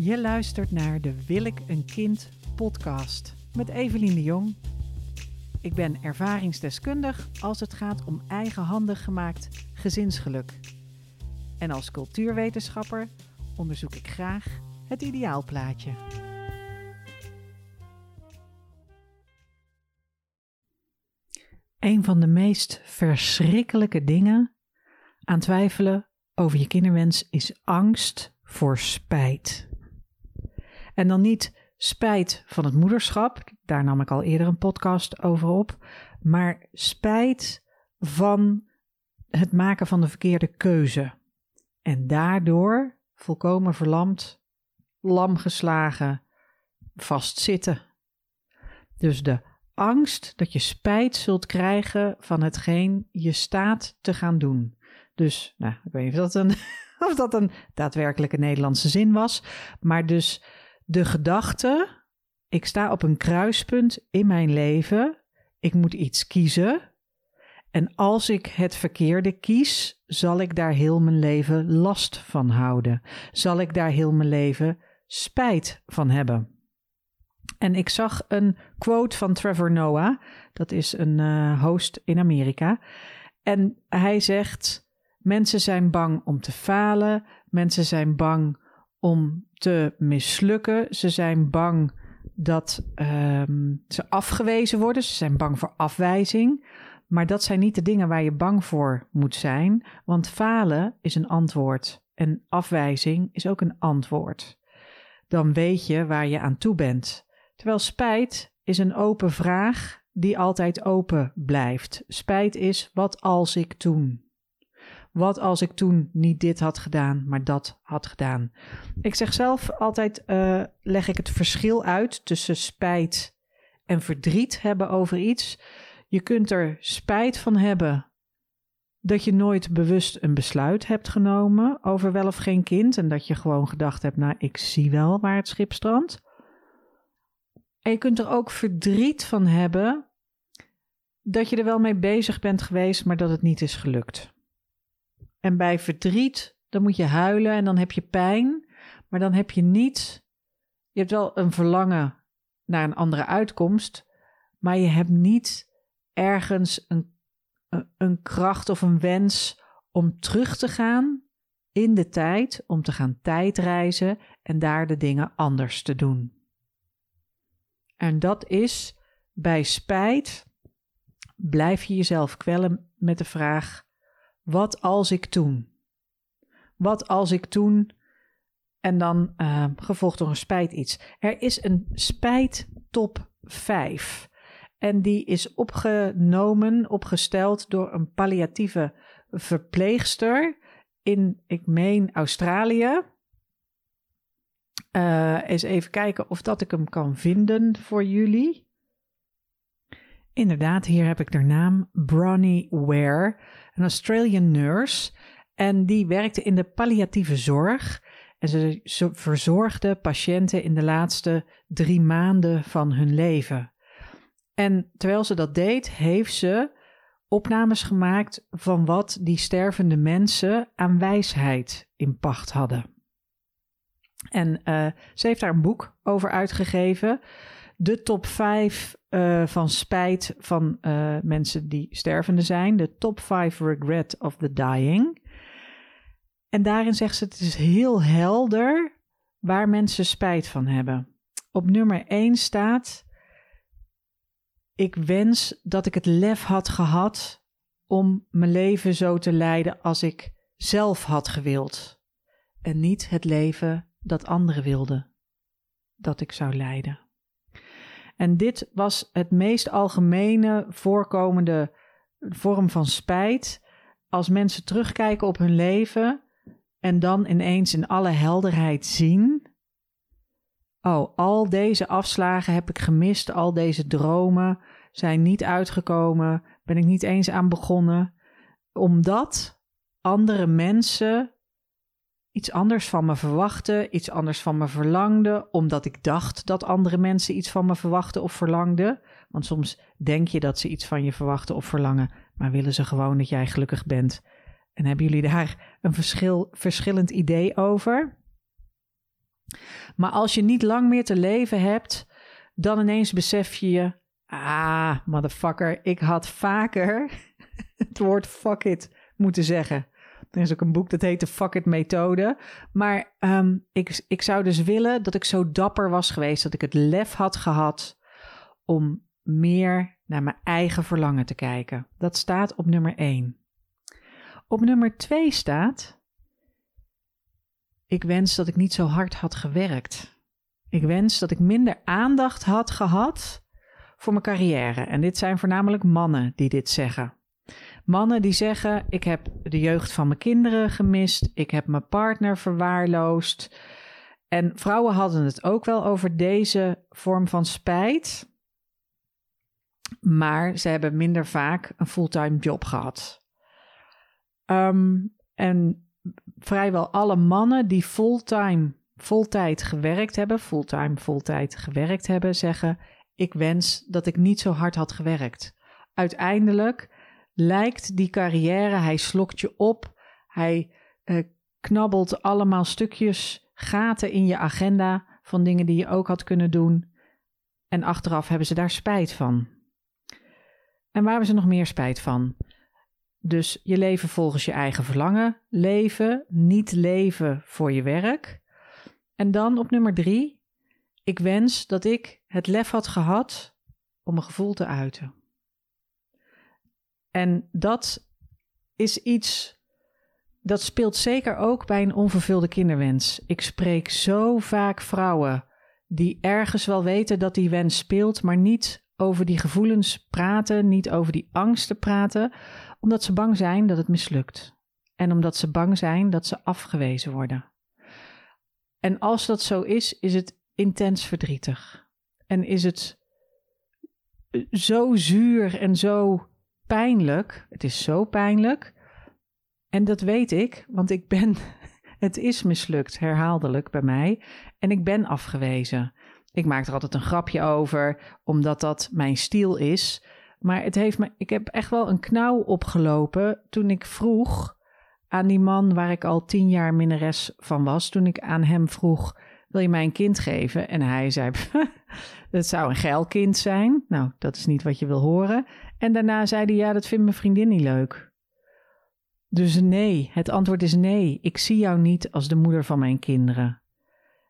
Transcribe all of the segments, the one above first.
Je luistert naar de Wil ik een kind podcast met Evelien de Jong. Ik ben ervaringsdeskundig als het gaat om eigenhandig gemaakt gezinsgeluk. En als cultuurwetenschapper onderzoek ik graag het ideaalplaatje. Een van de meest verschrikkelijke dingen aan twijfelen over je kinderwens is angst voor spijt. En dan niet spijt van het moederschap, daar nam ik al eerder een podcast over op, maar spijt van het maken van de verkeerde keuze. En daardoor volkomen verlamd, lam geslagen, vastzitten. Dus de angst dat je spijt zult krijgen van hetgeen je staat te gaan doen. Dus, nou, ik weet niet of dat een, of dat een daadwerkelijke Nederlandse zin was, maar dus de gedachte: ik sta op een kruispunt in mijn leven, ik moet iets kiezen. En als ik het verkeerde kies, zal ik daar heel mijn leven last van houden. Zal ik daar heel mijn leven spijt van hebben. En ik zag een quote van Trevor Noah, dat is een uh, host in Amerika. En hij zegt: Mensen zijn bang om te falen, mensen zijn bang om te mislukken, ze zijn bang dat um, ze afgewezen worden, ze zijn bang voor afwijzing. Maar dat zijn niet de dingen waar je bang voor moet zijn, want falen is een antwoord en afwijzing is ook een antwoord. Dan weet je waar je aan toe bent. Terwijl spijt is een open vraag die altijd open blijft. Spijt is wat als ik toen. Wat als ik toen niet dit had gedaan, maar dat had gedaan. Ik zeg zelf altijd, uh, leg ik het verschil uit tussen spijt en verdriet hebben over iets. Je kunt er spijt van hebben dat je nooit bewust een besluit hebt genomen over wel of geen kind. En dat je gewoon gedacht hebt, nou ik zie wel waar het schip strandt. En je kunt er ook verdriet van hebben dat je er wel mee bezig bent geweest, maar dat het niet is gelukt. En bij verdriet, dan moet je huilen en dan heb je pijn, maar dan heb je niet. Je hebt wel een verlangen naar een andere uitkomst, maar je hebt niet ergens een, een kracht of een wens om terug te gaan in de tijd, om te gaan tijdreizen en daar de dingen anders te doen. En dat is bij spijt blijf je jezelf kwellen met de vraag: wat als ik toen? Wat als ik toen? En dan uh, gevolgd door een spijt iets. Er is een spijt top 5. En die is opgenomen, opgesteld door een palliatieve verpleegster in, ik meen, Australië. Uh, eens even kijken of dat ik hem kan vinden voor jullie. Inderdaad, hier heb ik de naam Bronnie Ware, een Australian nurse. En die werkte in de palliatieve zorg. En ze verzorgde patiënten in de laatste drie maanden van hun leven. En terwijl ze dat deed, heeft ze opnames gemaakt van wat die stervende mensen aan wijsheid in pacht hadden. En uh, ze heeft daar een boek over uitgegeven. De top 5 uh, eh, van spijt van uh, mensen die stervende zijn. De top 5 regret of the dying. En daarin zegt ze: het is heel helder waar mensen spijt van hebben. Op nummer 1 staat: Ik wens dat ik het lef had gehad om mijn leven zo te leiden als ik zelf had gewild. En niet het leven dat anderen wilden dat ik zou leiden. En dit was het meest algemene voorkomende vorm van spijt. Als mensen terugkijken op hun leven en dan ineens in alle helderheid zien: Oh, al deze afslagen heb ik gemist, al deze dromen zijn niet uitgekomen, ben ik niet eens aan begonnen, omdat andere mensen iets anders van me verwachten, iets anders van me verlangden, omdat ik dacht dat andere mensen iets van me verwachten of verlangden. Want soms denk je dat ze iets van je verwachten of verlangen, maar willen ze gewoon dat jij gelukkig bent. En hebben jullie daar een verschil, verschillend idee over? Maar als je niet lang meer te leven hebt, dan ineens besef je je, ah, motherfucker, ik had vaker het woord fuck it moeten zeggen. Er is ook een boek dat heet de Fuck It Methode. Maar um, ik, ik zou dus willen dat ik zo dapper was geweest, dat ik het lef had gehad om meer naar mijn eigen verlangen te kijken. Dat staat op nummer 1. Op nummer 2 staat: Ik wens dat ik niet zo hard had gewerkt. Ik wens dat ik minder aandacht had gehad voor mijn carrière. En dit zijn voornamelijk mannen die dit zeggen. Mannen die zeggen: Ik heb de jeugd van mijn kinderen gemist, ik heb mijn partner verwaarloosd. En vrouwen hadden het ook wel over deze vorm van spijt. Maar ze hebben minder vaak een fulltime job gehad. Ehm, en vrijwel alle mannen die fulltime, voltijd gewerkt hebben, fulltime, voltijd gewerkt hebben, zeggen: Ik wens dat ik niet zo hard had gewerkt. Uiteindelijk lijkt die carrière, hij slokt je op, hij uh, knabbelt allemaal stukjes, gaten in je agenda van dingen die je ook had kunnen doen. En achteraf hebben ze daar spijt van. En waar hebben ze nog meer spijt van? Dus je leven volgens je eigen verlangen, leven, niet leven voor je werk. En dan op nummer drie, ik wens dat ik het lef had gehad om een gevoel te uiten. En dat is iets dat speelt zeker ook bij een onvervulde kinderwens. Ik spreek zo vaak vrouwen die ergens wel weten dat die wens speelt, maar niet over die gevoelens praten, niet over die angsten praten, omdat ze bang zijn dat het mislukt. En omdat ze bang zijn dat ze afgewezen worden. En als dat zo is, is het intens verdrietig. En is het zo zuur en zo pijnlijk. Het is zo pijnlijk. En dat weet ik, want ik ben. Het is mislukt, herhaaldelijk bij mij. En ik ben afgewezen. Ik maak er altijd een grapje over, omdat dat mijn stiel is. Maar het heeft me, ik heb echt wel een knauw opgelopen toen ik vroeg aan die man waar ik al tien jaar minnares van was. Toen ik aan hem vroeg: Wil je mij een kind geven? En hij zei: Het zou een geil kind zijn. Nou, dat is niet wat je wil horen. En daarna zei hij: Ja, dat vindt mijn vriendin niet leuk. Dus nee, het antwoord is nee. Ik zie jou niet als de moeder van mijn kinderen.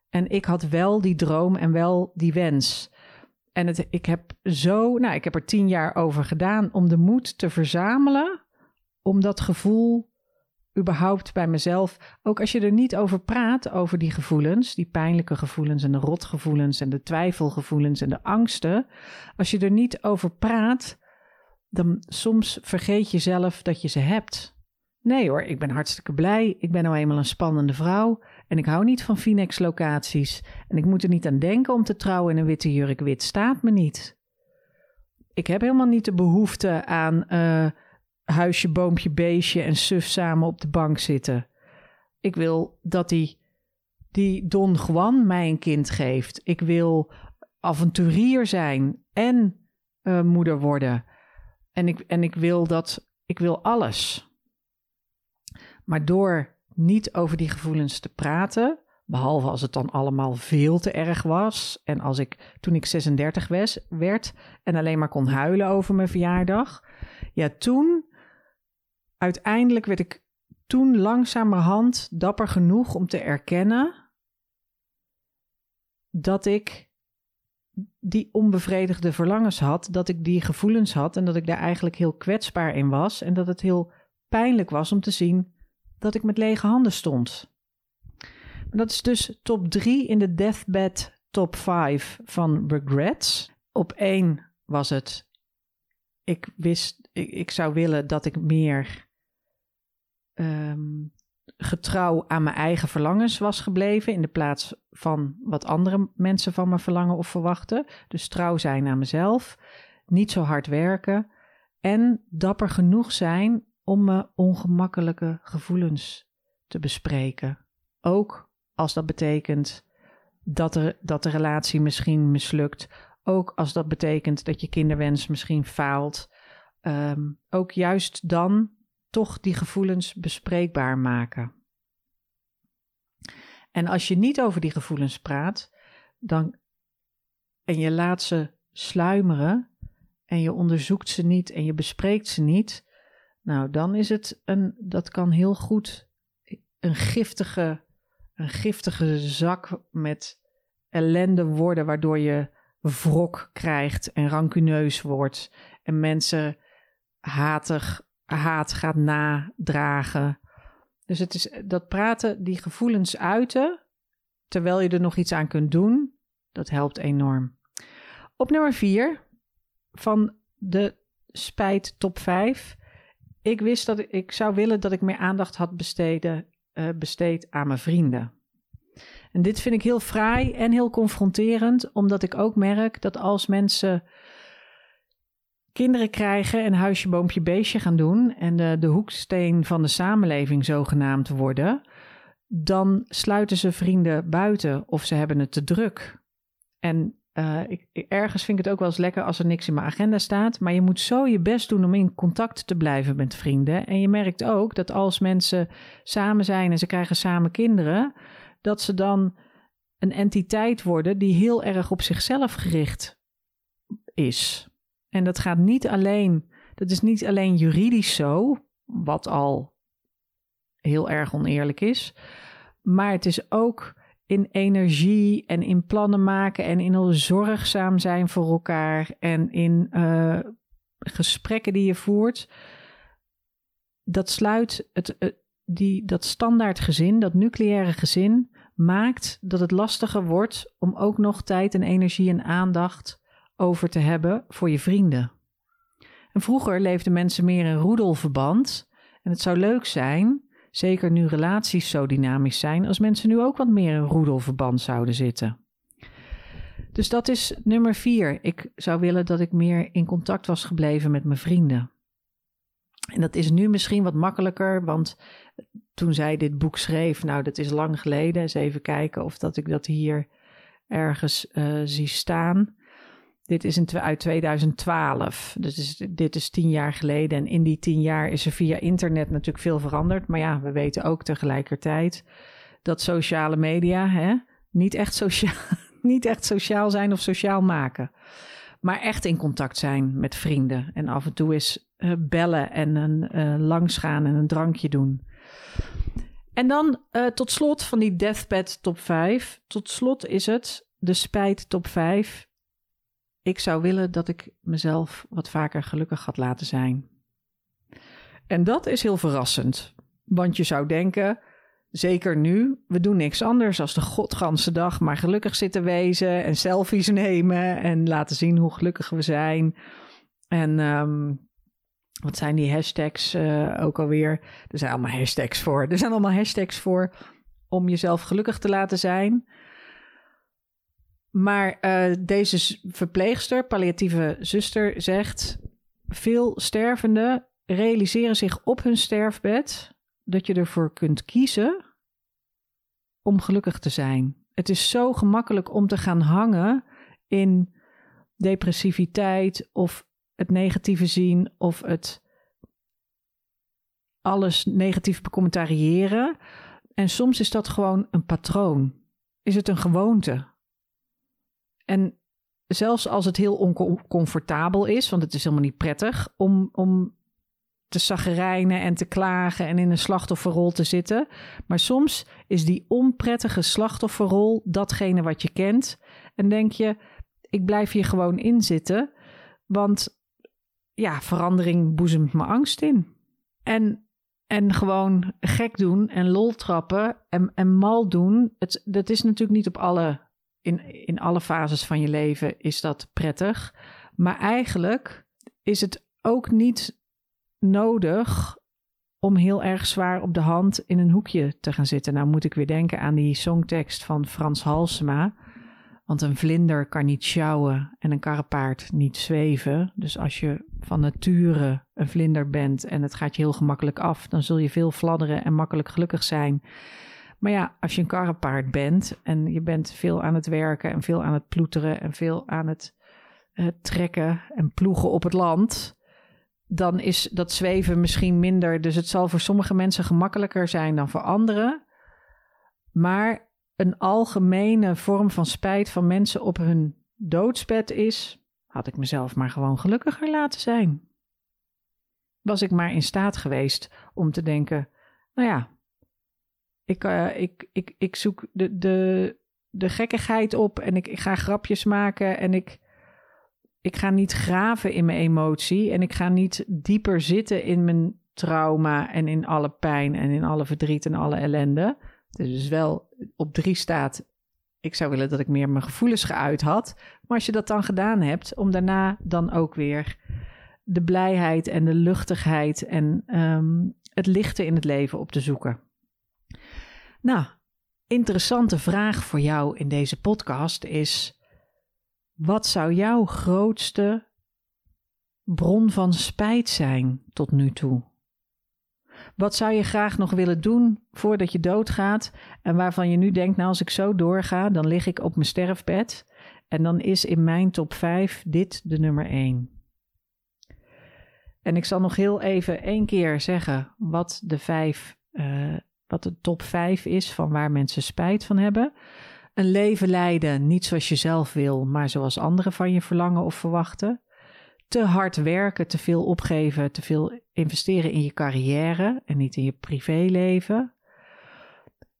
En ik had wel die droom en wel die wens. En het, ik heb zo, nou, ik heb er tien jaar over gedaan om de moed te verzamelen. Om dat gevoel überhaupt bij mezelf, ook als je er niet over praat, over die gevoelens, die pijnlijke gevoelens en de rotgevoelens en de twijfelgevoelens en de angsten. Als je er niet over praat, dan soms vergeet je zelf dat je ze hebt. Nee hoor, ik ben hartstikke blij. Ik ben nou eenmaal een spannende vrouw. En ik hou niet van Finex-locaties. En ik moet er niet aan denken om te trouwen in een witte jurk. Wit staat me niet. Ik heb helemaal niet de behoefte aan uh, huisje, boompje, beestje en suf samen op de bank zitten. Ik wil dat die, die Don Juan mij een kind geeft. Ik wil avonturier zijn en uh, moeder worden. En ik, en ik wil dat, ik wil alles. Maar door niet over die gevoelens te praten, behalve als het dan allemaal veel te erg was. En als ik toen ik 36 was, werd en alleen maar kon huilen over mijn verjaardag. Ja, toen uiteindelijk werd ik toen langzamerhand dapper genoeg om te erkennen dat ik die onbevredigde verlangens had, dat ik die gevoelens had en dat ik daar eigenlijk heel kwetsbaar in was en dat het heel pijnlijk was om te zien dat ik met lege handen stond. Dat is dus top 3 in de deathbed top 5 van regrets. Op 1 was het, ik wist, ik, ik zou willen dat ik meer um, getrouw aan mijn eigen verlangens was gebleven in de plaats van wat andere mensen van me verlangen of verwachten. Dus trouw zijn aan mezelf, niet zo hard werken en dapper genoeg zijn om me ongemakkelijke gevoelens te bespreken. Ook als dat betekent dat, er, dat de relatie misschien mislukt. Ook als dat betekent dat je kinderwens misschien faalt. Um, ook juist dan toch die gevoelens bespreekbaar maken. En als je niet over die gevoelens praat, dan, en je laat ze sluimeren en je onderzoekt ze niet en je bespreekt ze niet, nou dan is het een, dat kan heel goed een giftige, een giftige zak met ellende worden, waardoor je wrok krijgt en rancuneus wordt en mensen hatig, haat gaat nadragen. Dus het is dat praten, die gevoelens uiten, terwijl je er nog iets aan kunt doen, dat helpt enorm. Op nummer 4 van de spijt top 5. Ik wist dat ik, zou willen dat ik meer aandacht had besteden, uh, besteed aan mijn vrienden. En dit vind ik heel fraai en heel confronterend, omdat ik ook merk dat als mensen kinderen krijgen en huisje, boompje, beestje gaan doen en de, de hoeksteen van de samenleving zogenaamd worden, dan sluiten ze vrienden buiten of ze hebben het te druk. En uh, ik, ergens vind ik het ook wel eens lekker als er niks in mijn agenda staat. Maar je moet zo je best doen om in contact te blijven met vrienden. En je merkt ook dat als mensen samen zijn en ze krijgen samen kinderen, dat ze dan een entiteit worden die heel erg op zichzelf gericht is. En dat gaat niet alleen, dat is niet alleen juridisch zo, wat al heel erg oneerlijk is, maar het is ook in energie en in plannen maken en in zorgzaam zijn voor elkaar en in uh, gesprekken die je voert. Dat sluit het, uh, die, dat standaard gezin, dat nucleaire gezin, maakt dat het lastiger wordt om ook nog tijd en energie en aandacht over te hebben voor je vrienden. En vroeger leefden mensen meer in roedelverband. En het zou leuk zijn, zeker nu relaties zo dynamisch zijn, als mensen nu ook wat meer in roedelverband zouden zitten. Dus dat is nummer vier. Ik zou willen dat ik meer in contact was gebleven met mijn vrienden. En dat is nu misschien wat makkelijker, want toen zij dit boek schreef, nou dat is lang geleden, eens even kijken of dat ik dat hier ergens uh, zie staan. Dit is in, uit 2012, dus dit is tien jaar geleden. En in die tien jaar is er via internet natuurlijk veel veranderd. Maar ja, we weten ook tegelijkertijd dat sociale media hè, niet, echt sociaal, niet echt sociaal zijn of sociaal maken. Maar echt in contact zijn met vrienden. En af en toe eens uh, bellen en een uh, langsgaan en een drankje doen. En dan uh, tot slot van die deathbed top 5. Tot slot is het de spijt top 5 ik zou willen dat ik mezelf wat vaker gelukkig had laten zijn. En dat is heel verrassend, want je zou denken, zeker nu, we doen niks anders als de godganse dag maar gelukkig zitten wezen en selfies nemen en laten zien hoe gelukkig we zijn. En um, wat zijn die hashtags uh, ook alweer? Er zijn allemaal hashtags voor. Er zijn allemaal hashtags voor om jezelf gelukkig te laten zijn. Maar uh, deze verpleegster, palliatieve zuster, zegt: Veel stervenden realiseren zich op hun sterfbed dat je ervoor kunt kiezen om gelukkig te zijn. Het is zo gemakkelijk om te gaan hangen in depressiviteit of het negatieve zien of het alles negatief becommentariëren. En soms is dat gewoon een patroon. Is het een gewoonte? En zelfs als het heel oncomfortabel is, want het is helemaal niet prettig om, om te zaggerijnen en te klagen en in een slachtofferrol te zitten. Maar soms is die onprettige slachtofferrol datgene wat je kent. En denk je, ik blijf hier gewoon in zitten, want ja, verandering boezemt me angst in. En, en gewoon gek doen en lol trappen en, en mal doen, het, dat is natuurlijk niet op alle in, in alle fases van je leven is dat prettig. Maar eigenlijk is het ook niet nodig om heel erg zwaar op de hand in een hoekje te gaan zitten. Nou moet ik weer denken aan die songtekst van Frans Halsema. Want een vlinder kan niet sjouwen en een karrepaard niet zweven. Dus als je van nature een vlinder bent en het gaat je heel gemakkelijk af, dan zul je veel fladderen en makkelijk gelukkig zijn. Maar ja, als je een karrepaard bent en je bent veel aan het werken en veel aan het ploeteren en veel aan het uh, trekken en ploegen op het land, dan is dat zweven misschien minder. Dus het zal voor sommige mensen gemakkelijker zijn dan voor anderen. Maar een algemene vorm van spijt van mensen op hun doodsbed is, had ik mezelf maar gewoon gelukkiger laten zijn. Was ik maar in staat geweest om te denken, nou ja, ik, uh, ik, ik, ik zoek de, de, de gekkigheid op en ik, ik ga grapjes maken en ik, ik ga niet graven in mijn emotie en ik ga niet dieper zitten in mijn trauma en in alle pijn en in alle verdriet en alle ellende. Dus wel op drie staat, ik zou willen dat ik meer mijn gevoelens geuit had. Maar als je dat dan gedaan hebt, om daarna dan ook weer de blijheid en de luchtigheid en ehm, het lichte in het leven op te zoeken. Nou, interessante vraag voor jou in deze podcast is: wat zou jouw grootste bron van spijt zijn tot nu toe? Wat zou je graag nog willen doen voordat je doodgaat en waarvan je nu denkt, nou als ik zo doorga, dan lig ik op mijn sterfbed en dan is in mijn top 5 dit de nummer 1. En ik zal nog heel even één keer zeggen wat de, vijf, uh, wat de top 5 is van waar mensen spijt van hebben. Een leven leiden, niet zoals je zelf wil, maar zoals anderen van je verlangen of verwachten. Te hard werken, te veel opgeven, te veel investeren in je carrière en niet in je privéleven.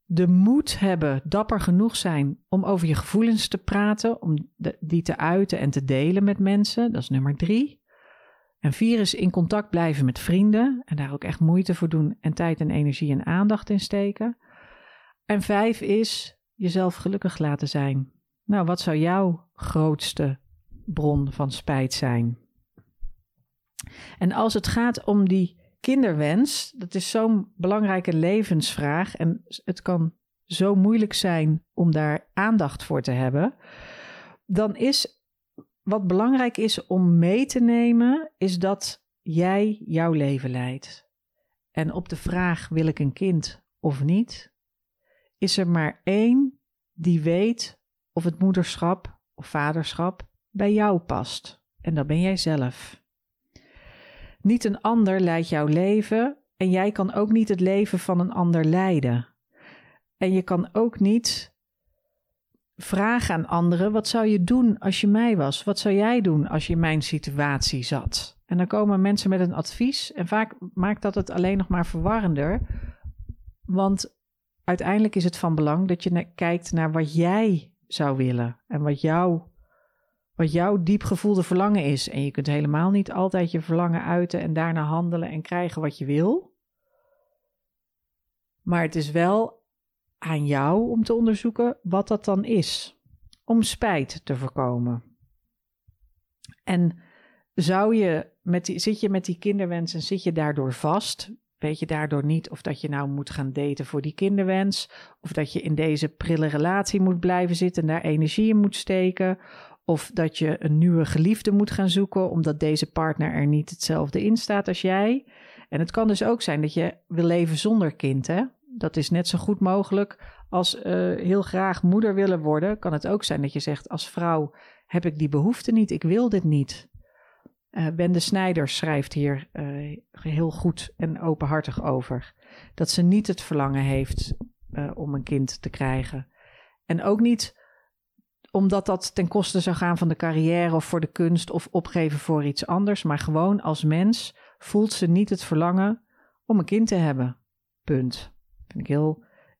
De moed hebben, dapper genoeg zijn om over je gevoelens te praten, om die te uiten en te delen met mensen. Dat is nummer drie. En vier is in contact blijven met vrienden en daar ook echt moeite voor doen en tijd en energie en aandacht in steken. En vijf is jezelf gelukkig laten zijn. Nou, wat zou jouw grootste bron van spijt zijn? En als het gaat om die kinderwens, dat is zo'n belangrijke levensvraag en het kan zo moeilijk zijn om daar aandacht voor te hebben, dan is wat belangrijk is om mee te nemen, is dat jij jouw leven leidt. En op de vraag: wil ik een kind of niet, is er maar één die weet of het moederschap of vaderschap bij jou past. En dat ben jij zelf. Niet een ander leidt jouw leven en jij kan ook niet het leven van een ander leiden. En je kan ook niet vragen aan anderen: wat zou je doen als je mij was? Wat zou jij doen als je in mijn situatie zat? En dan komen mensen met een advies en vaak maakt dat het alleen nog maar verwarrender. Want uiteindelijk is het van belang dat je kijkt naar wat jij zou willen en wat jou wat jouw diep gevoelde verlangen is. En je kunt helemaal niet altijd je verlangen uiten en daarna handelen en krijgen wat je wil. Maar het is wel aan jou om te onderzoeken wat dat dan is. Om spijt te voorkomen. En zou je met die, zit je met die kinderwens en zit je daardoor vast? Weet je daardoor niet of dat je nou moet gaan daten voor die kinderwens? Of dat je in deze prille relatie moet blijven zitten en daar energie in moet steken? Of dat je een nieuwe geliefde moet gaan zoeken omdat deze partner er niet hetzelfde in staat als jij. En het kan dus ook zijn dat je wil leven zonder kind. Hè? Dat is net zo goed mogelijk als uh, heel graag moeder willen worden. Kan het ook zijn dat je zegt als vrouw heb ik die behoefte niet, ik wil dit niet. Uh, Wende Snijders schrijft hier uh, heel goed en openhartig over. Dat ze niet het verlangen heeft om een kind te krijgen. En ook niet omdat dat ten koste zou gaan van de carrière of voor de kunst of opgeven voor iets anders. Maar gewoon als mens voelt ze niet het verlangen om een kind te hebben. Punt. Ik,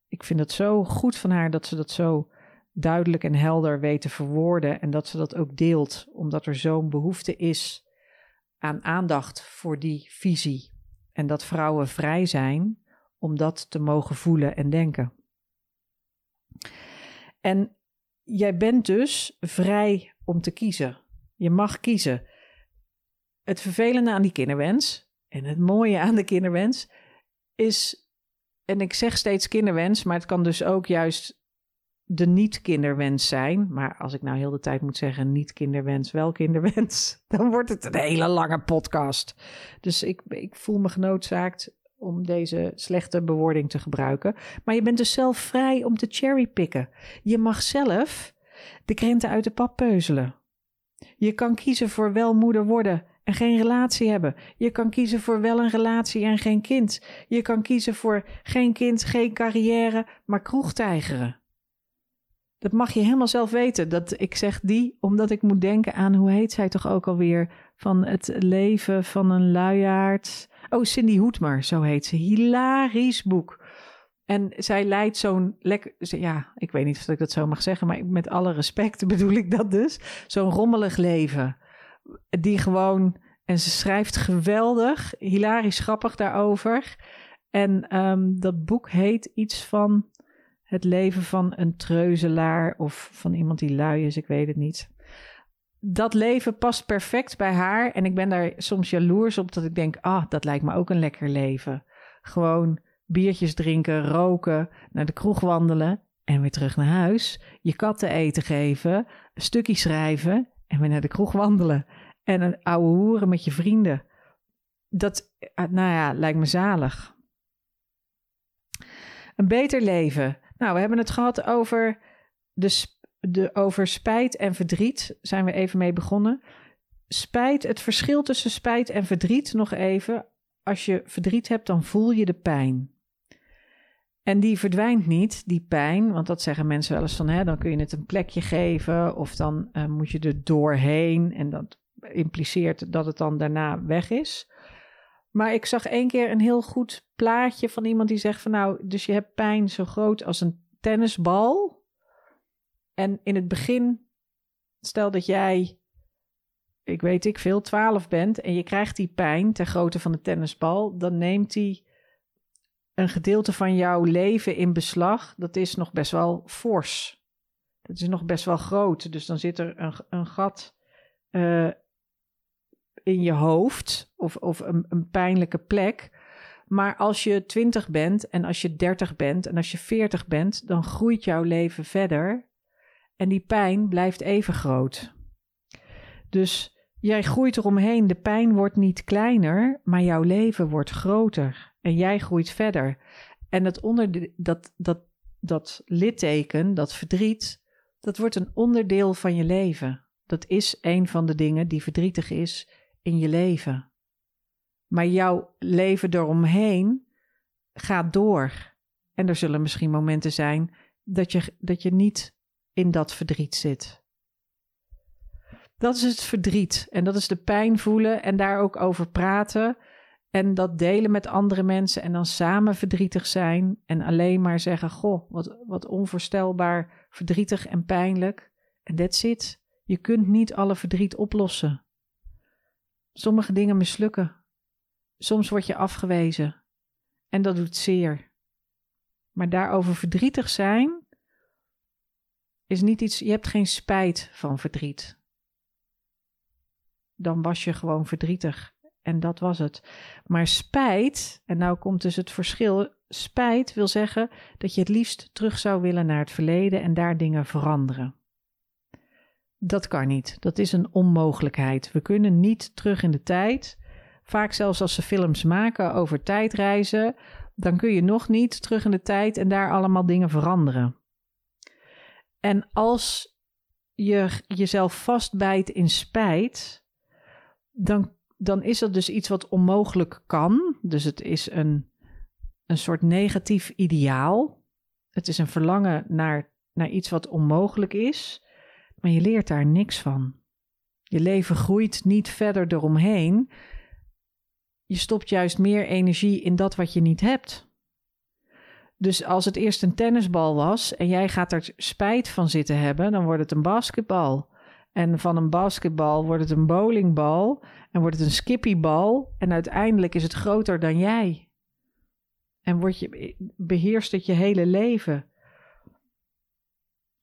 ik vind het zo goed van haar dat ze dat zo duidelijk en helder weet te verwoorden. En dat ze dat ook deelt, omdat er zo'n behoefte is aan aandacht voor die visie. En dat vrouwen vrij zijn om dat te mogen voelen en denken. En jij bent dus vrij om te kiezen. Je mag kiezen. Het vervelende aan die kinderwens en het mooie aan de kinderwens is, en ik zeg steeds kinderwens, maar het kan dus ook juist de niet-kinderwens zijn. Maar als ik nou heel de tijd moet zeggen niet-kinderwens, wel kinderwens, dan wordt het een hele lange podcast. Dus ik, ik voel me genoodzaakt om deze slechte bewoording te gebruiken. Maar je bent dus zelf vrij om te cherrypicken. Je mag zelf de krenten uit de pap peuzelen. Je kan kiezen voor wel moeder worden en geen relatie hebben. Je kan kiezen voor wel een relatie en geen kind. Je kan kiezen voor geen kind, geen carrière, maar kroegtijgeren. Dat mag je helemaal zelf weten. Dat ik zeg die, omdat ik moet denken aan hoe heet zij toch ook alweer? Van het leven van een luiaard. Oh, Cindy Hoedmer, zo heet ze. Hilarisch boek. En zij leidt zo'n lekker, ja, ik weet niet of ik dat zo mag zeggen, maar met alle respect bedoel ik dat dus. Zo'n rommelig leven. Die gewoon, en ze schrijft geweldig, hilarisch grappig daarover. En ehm, dat boek heet iets van het leven van een treuzelaar of van iemand die lui is, ik weet het niet. Dat leven past perfect bij haar en ik ben daar soms jaloers op dat ik denk, ah, dat lijkt me ook een lekker leven. Gewoon biertjes drinken, roken, naar de kroeg wandelen en weer terug naar huis. Je katten eten geven, een stukje schrijven en weer naar de kroeg wandelen. En een oude hoeren met je vrienden. Dat, eh, nou ja, lijkt me zalig. Een beter leven. Nou, we hebben het gehad over, de, de, over spijt en verdriet. Zijn we even mee begonnen. Spijt, het verschil tussen spijt en verdriet nog even. Als je verdriet hebt, dan voel je de pijn. En die verdwijnt niet, die pijn, want dat zeggen mensen wel eens van, hè, dan kun je het een plekje geven of dan uh, moet je er doorheen en dat impliceert dat het dan daarna weg is. Maar ik zag één keer een heel goed plaatje van iemand die zegt van nou, dus je hebt pijn zo groot als een tennisbal. En in het begin, stel dat jij, ik weet ik veel, 12 bent en je krijgt die pijn ter grootte van de tennisbal, dan neemt die een gedeelte van jouw leven in beslag. Dat is nog best wel fors. Dat is nog best wel groot. Dus dan zit er een, een gat uh, in je hoofd of, of een, een pijnlijke plek. Maar als je 20 bent en als je 30 bent en als je 40 bent, dan groeit jouw leven verder en die pijn blijft even groot. Dus jij groeit eromheen, de pijn wordt niet kleiner, maar jouw leven wordt groter en jij groeit verder. En dat, onder, dat, dat, dat litteken, dat verdriet, dat wordt een onderdeel van je leven. Dat is een van de dingen die verdrietig is in je leven. Maar jouw leven eromheen gaat door. En er zullen misschien momenten zijn dat je, dat je niet in dat verdriet zit. Dat is het verdriet en dat is de pijn voelen en daar ook over praten en dat delen met andere mensen en dan samen verdrietig zijn en alleen maar zeggen: Goh, wat, wat onvoorstelbaar verdrietig en pijnlijk. En that's it. Je kunt niet alle verdriet oplossen. Sommige dingen mislukken. Soms word je afgewezen. En dat doet zeer. Maar daarover verdrietig zijn is niet iets. Je hebt geen spijt van verdriet. Dan was je gewoon verdrietig. En dat was het. Maar spijt, en nou komt dus het verschil. Spijt wil zeggen dat je het liefst terug zou willen naar het verleden en daar dingen veranderen. Dat kan niet. Dat is een onmogelijkheid. We kunnen niet terug in de tijd. Vaak zelfs als ze films maken over tijdreizen, dan kun je nog niet terug in de tijd en daar allemaal dingen veranderen. En als je jezelf vastbijt in spijt, dan, dan is dat dus iets wat onmogelijk kan. Dus het is een, een soort negatief ideaal. Het is een verlangen naar, naar iets wat onmogelijk is. Maar je leert daar niks van. Je leven groeit niet verder eromheen. Je stopt juist meer energie in dat wat je niet hebt. Dus als het eerst een tennisbal was en jij gaat er spijt van zitten hebben, dan wordt het een basketbal. En van een basketbal wordt het een bowlingbal en wordt het een skippybal en uiteindelijk is het groter dan jij. En word je, beheerst het je hele leven.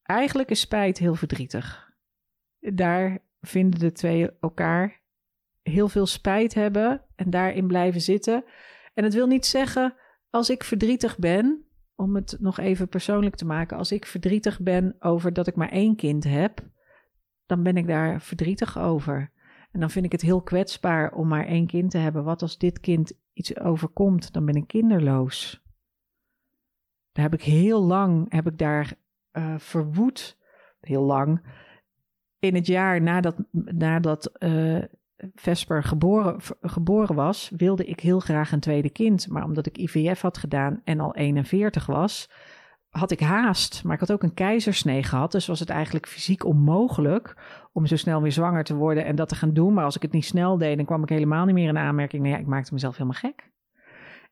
Eigenlijk is spijt heel verdrietig. Daar vinden de twee elkaar heel veel spijt hebben en daarin blijven zitten. En het wil niet zeggen, als ik verdrietig ben, om het nog even persoonlijk te maken, als ik verdrietig ben over dat ik maar één kind heb, dan ben ik daar verdrietig over. En dan vind ik het heel kwetsbaar om maar één kind te hebben. Wat als dit kind iets overkomt, dan ben ik kinderloos. Daar heb ik heel lang heb ik daar uh, verwoed, heel lang. In het jaar nadat, nadat uh, Vesper geboren, geboren was, wilde ik heel graag een tweede kind. Maar omdat ik IVF had gedaan en al 41 was, had ik haast, maar ik had ook een keizersnee gehad. Dus was het eigenlijk fysiek onmogelijk om zo snel weer zwanger te worden en dat te gaan doen. Maar als ik het niet snel deed, dan kwam ik helemaal niet meer in aanmerking. Nou ja, ik maakte mezelf helemaal gek.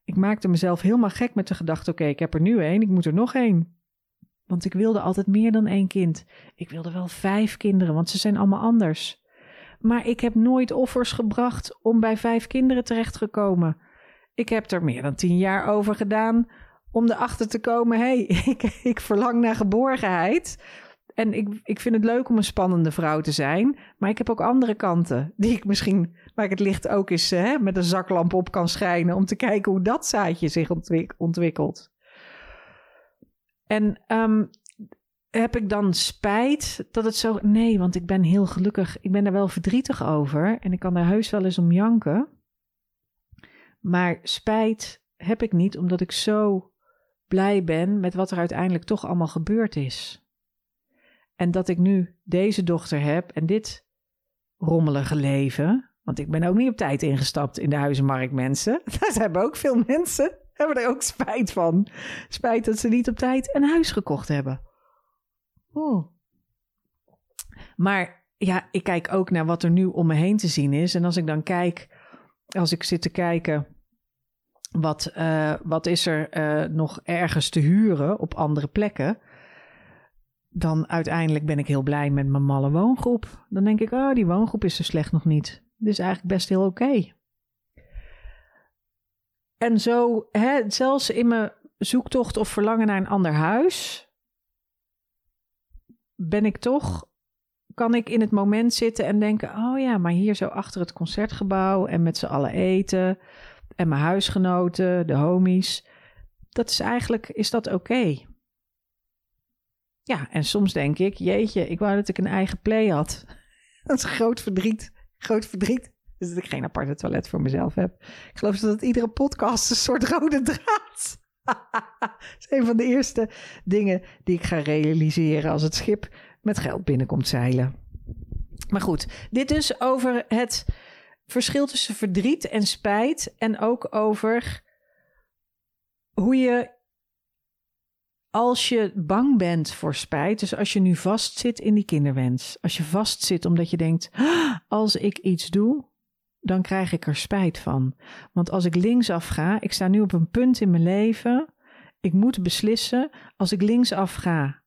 Ik maakte mezelf helemaal gek met de gedachte: oké, ik heb er nu één, ik moet er nog één. Want ik wilde altijd meer dan één kind. Ik wilde wel vijf kinderen, want ze zijn allemaal anders. Maar ik heb nooit offers gebracht om bij vijf kinderen terecht te komen. Ik heb er meer dan tien jaar over gedaan om erachter te komen: hé, hey, ik, ik verlang naar geborgenheid. En ik, ik vind het leuk om een spannende vrouw te zijn. Maar ik heb ook andere kanten. Die ik misschien, waar ik het licht ook eens hè, met een zaklamp op kan schijnen. Om te kijken hoe dat zaadje zich ontwikkelt. En um, heb ik dan spijt dat het zo. Nee, want ik ben heel gelukkig. Ik ben er wel verdrietig over. En ik kan daar heus wel eens om janken. Maar spijt heb ik niet, omdat ik zo blij ben met wat er uiteindelijk toch allemaal gebeurd is. En dat ik nu deze dochter heb en dit rommelige leven. Want ik ben ook niet op tijd ingestapt in de huizenmarkt, mensen. Daar hebben ook veel mensen hebben er ook spijt van. Spijt dat ze niet op tijd een huis gekocht hebben. Maar ja, ik kijk ook naar wat er nu om me heen te zien is. En als ik dan kijk, als ik zit te kijken, wat, uh, wat is er uh, nog ergens te huren op andere plekken? Dan uiteindelijk ben ik heel blij met mijn malle woongroep. Dan denk ik, oh, die woongroep is zo slecht nog niet. Dit is eigenlijk best heel oké. En zo, hè, zelfs in mijn zoektocht of verlangen naar een ander huis, ben ik toch, kan ik in het moment zitten en denken: oh ja, maar hier zo achter het concertgebouw en met z'n allen eten en mijn huisgenoten, de homies. Dat is eigenlijk, is dat oké? Ja, en soms denk ik, jeetje, ik wou dat ik een eigen play had. Dat is groot verdriet, groot verdriet. Dus dat ik geen aparte toilet voor mezelf heb. Ik geloof dat iedere podcast een soort rode draad. dat is een van de eerste dingen die ik ga realiseren als het schip met geld binnenkomt zeilen. Maar goed, dit dus over het verschil tussen verdriet en spijt. En ook over hoe je, als je bang bent voor spijt, dus als je nu vastzit in die kinderwens, als je vastzit omdat je denkt: ah, als ik iets doe, dan krijg ik er spijt van. Want als ik linksaf ga, ik sta nu op een punt in mijn leven, ik moet beslissen, als ik linksaf ga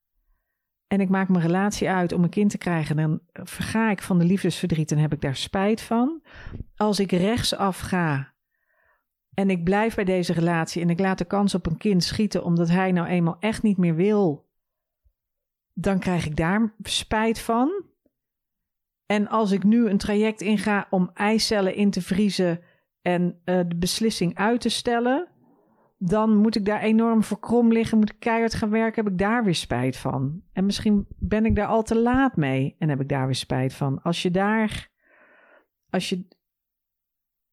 en ik maak mijn relatie uit om een kind te krijgen, dan verga ik van de liefdesverdriet en heb ik daar spijt van. Als ik rechtsaf ga en ik blijf bij deze relatie en ik laat de kans op een kind schieten omdat hij nou eenmaal echt niet meer wil, dan krijg ik daar spijt van. En als ik nu een traject inga om eicellen in te vriezen en uh, de beslissing uit te stellen, dan moet ik daar enorm voor krom liggen, moet ik keihard gaan werken, heb ik daar weer spijt van. En misschien ben ik daar al te laat mee en heb ik daar weer spijt van. Als je daar, als je,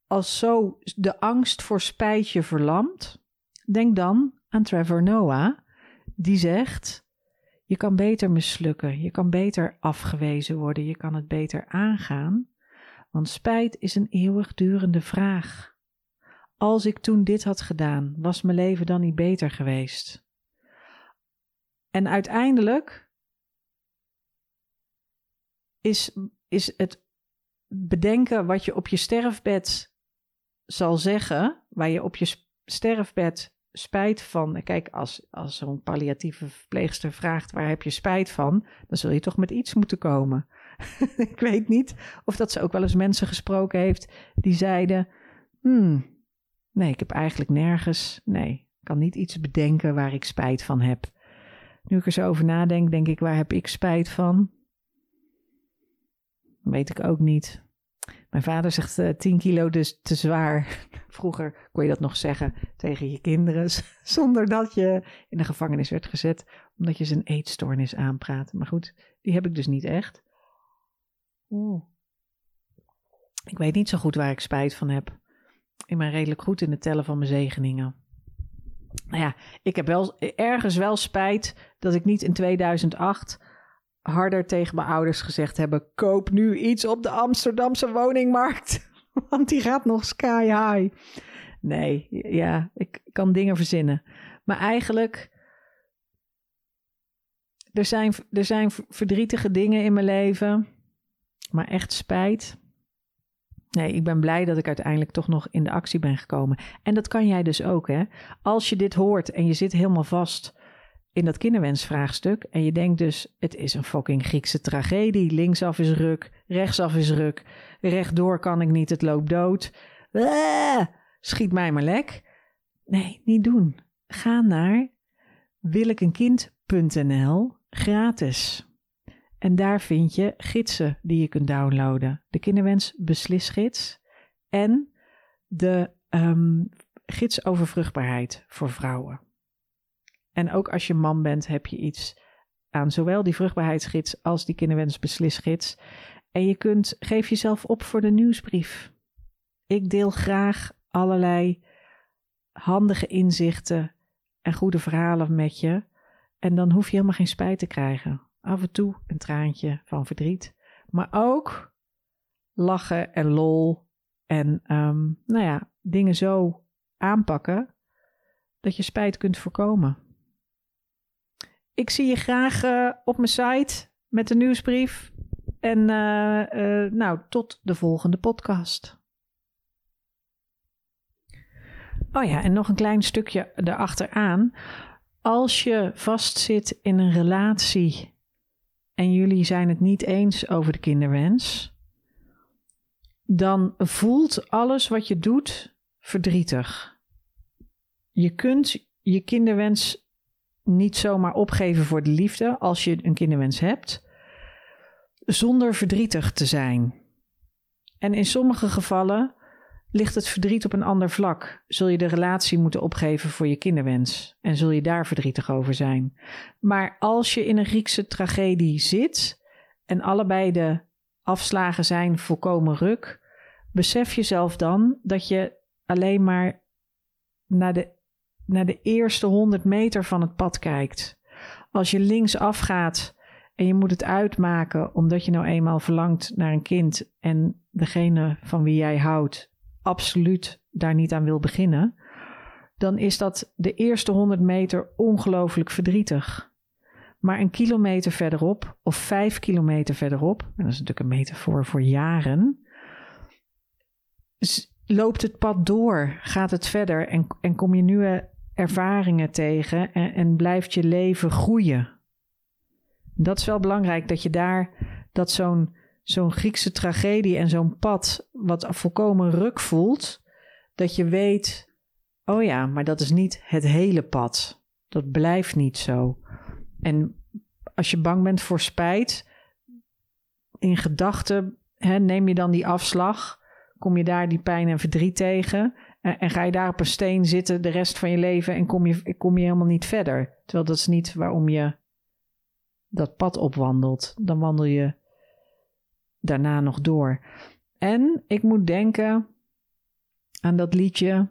als zo de angst voor spijt je verlamt, denk dan aan Trevor Noah, die zegt, je kan beter mislukken, je kan beter afgewezen worden, je kan het beter aangaan, want spijt is een eeuwigdurende vraag. Als ik toen dit had gedaan, was mijn leven dan niet beter geweest? En uiteindelijk is, is het bedenken wat je op je sterfbed zal zeggen, waar je op je sterfbed spijt van. Kijk, als, als zo'n palliatieve verpleegster vraagt waar heb je spijt van, dan zul je toch met iets moeten komen. ik weet niet of dat ze ook wel eens mensen gesproken heeft die zeiden: hmm, nee, ik heb eigenlijk nergens, nee, kan niet iets bedenken waar ik spijt van heb. Nu ik er zo over nadenk, denk ik: waar heb ik spijt van? Weet ik ook niet. Mijn vader zegt uh, eh, 10 kilo dus te zwaar. Vroeger kon je dat nog zeggen tegen je kinderen, zonder dat je in de gevangenis werd gezet, omdat je zijn eetstoornis aanpraat. Maar goed, die heb ik dus niet echt. Oeh. Ik weet niet zo goed waar ik spijt van heb. Ik ben redelijk goed in het tellen van mijn zegeningen. Nou ja, ik heb wel ergens wel spijt dat ik niet in 2008 harder tegen mijn ouders gezegd hebben: koop nu iets op de Amsterdamse woningmarkt, want die gaat nog sky high. Nee, ja, ik kan dingen verzinnen. Maar eigenlijk er zijn, er zijn verdrietige dingen in mijn leven, maar echt spijt. Nee, ik ben blij dat ik uiteindelijk toch nog in de actie ben gekomen. En dat kan jij dus ook, hè? Als je dit hoort en je zit helemaal vast in dat kinderwensvraagstuk en je denkt dus, het is een fucking Griekse tragedie. Linksaf is ruk, rechtsaf is ruk, rechtdoor kan ik niet, het loopt dood. Ah, schiet mij maar lek. Nee, niet doen. Ga naar wilikenkind.nl gratis. En daar vind je gidsen die je kunt downloaden. De kinderwens beslisgids en de um, gids over vruchtbaarheid voor vrouwen. En ook als je man bent heb je iets aan zowel die vruchtbaarheidsgids als die kinderwens beslisgids. En je kunt, geef jezelf op voor de nieuwsbrief. Ik deel graag allerlei handige inzichten en goede verhalen met je. En dan hoef je helemaal geen spijt te krijgen. Af en toe een traantje van verdriet. Maar ook lachen en lol. En um, nou ja, dingen zo aanpakken dat je spijt kunt voorkomen. Ik zie je graag uh, op mijn site met de nieuwsbrief. En uh, uh, nou, tot de volgende podcast. Oh ja, en nog een klein stukje erachteraan. Als je vastzit in een relatie en jullie zijn het niet eens over de kinderwens, dan voelt alles wat je doet verdrietig. Je kunt je kinderwens niet zomaar opgeven voor de liefde als je een kinderwens hebt, zonder verdrietig te zijn. En in sommige gevallen ligt het verdriet op een ander vlak. Zul je de relatie moeten opgeven voor je kinderwens en zul je daar verdrietig over zijn. Maar als je in een Griekse tragedie zit en allebei de afslagen zijn volkomen ruk, besef jezelf dan dat je alleen maar naar de, naar de eerste 100 meter van het pad kijkt. Als je links afgaat en je moet het uitmaken omdat je nou eenmaal verlangt naar een kind en degene van wie jij houdt absoluut daar niet aan wil beginnen, dan is dat de eerste 100 meter ongelooflijk verdrietig. Maar een kilometer verderop, of vijf kilometer verderop, en dat is natuurlijk een metafoor voor jaren, loopt het pad door, gaat het verder en, en kom je nieuwe ervaringen tegen en, blijft je leven groeien. Dat is wel belangrijk dat je daar, dat zo'n zo'n Griekse tragedie en zo'n pad wat volkomen ruk voelt, dat je weet, oh ja, maar dat is niet het hele pad. Dat blijft niet zo. En als je bang bent voor spijt, in gedachten neem je dan die afslag, kom je daar die pijn en verdriet tegen en, en, ga je daar op een steen zitten de rest van je leven en kom je, kom je helemaal niet verder. Terwijl dat is niet waarom je dat pad opwandelt. Dan wandel je daarna nog door. En ik moet denken aan dat liedje,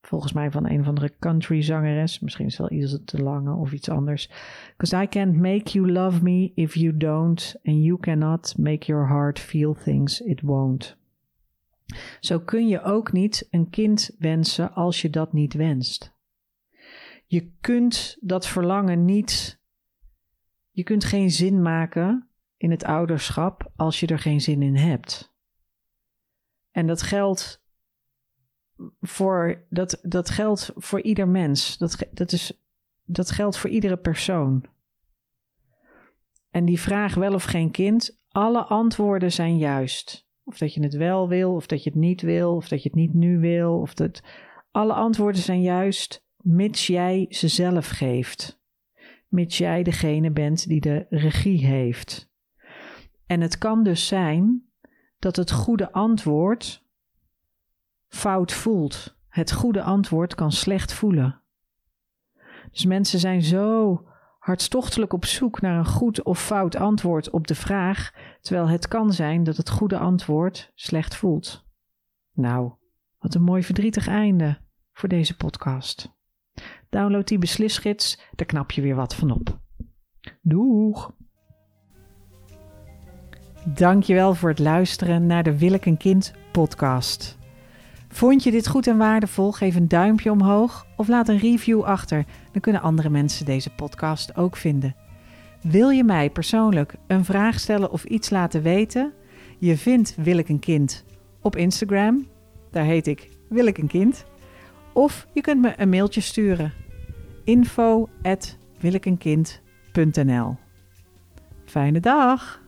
volgens mij van een of andere country zangeres, misschien is het wel iets te lange of iets anders. Because I can't make you love me if you don't, and you cannot make your heart feel things it won't. Zo kun je ook niet een kind wensen als je dat niet wenst. Je kunt dat verlangen niet. Je kunt geen zin maken in het ouderschap als je er geen zin in hebt. En dat geldt voor, dat, dat geldt voor ieder mens. Dat, dat, is, dat geldt voor iedere persoon. En die vraag wel of geen kind, alle antwoorden zijn juist. Of dat je het wel wil, of dat je het niet wil, of dat je het niet nu wil. Of dat, alle antwoorden zijn juist, mits jij ze zelf geeft. Mits jij degene bent die de regie heeft. En het kan dus zijn dat het goede antwoord fout voelt. Het goede antwoord kan slecht voelen. Dus mensen zijn zo hartstochtelijk op zoek naar een goed of fout antwoord op de vraag, terwijl het kan zijn dat het goede antwoord slecht voelt. Nou, wat een mooi verdrietig einde voor deze podcast. Download die beslisgids, daar knap je weer wat van op. Doeg! Dankjewel voor het luisteren naar de Wil een kind podcast. Vond je dit goed en waardevol? Geef een duimpje omhoog of laat een review achter. Dan kunnen andere mensen deze podcast ook vinden. Wil je mij persoonlijk een vraag stellen of iets laten weten? Je vindt Wil ik een kind op Instagram. Daar heet ik Wil ik een kind. Of je kunt me een mailtje sturen. info@wilikeenkind.nl Fijne dag!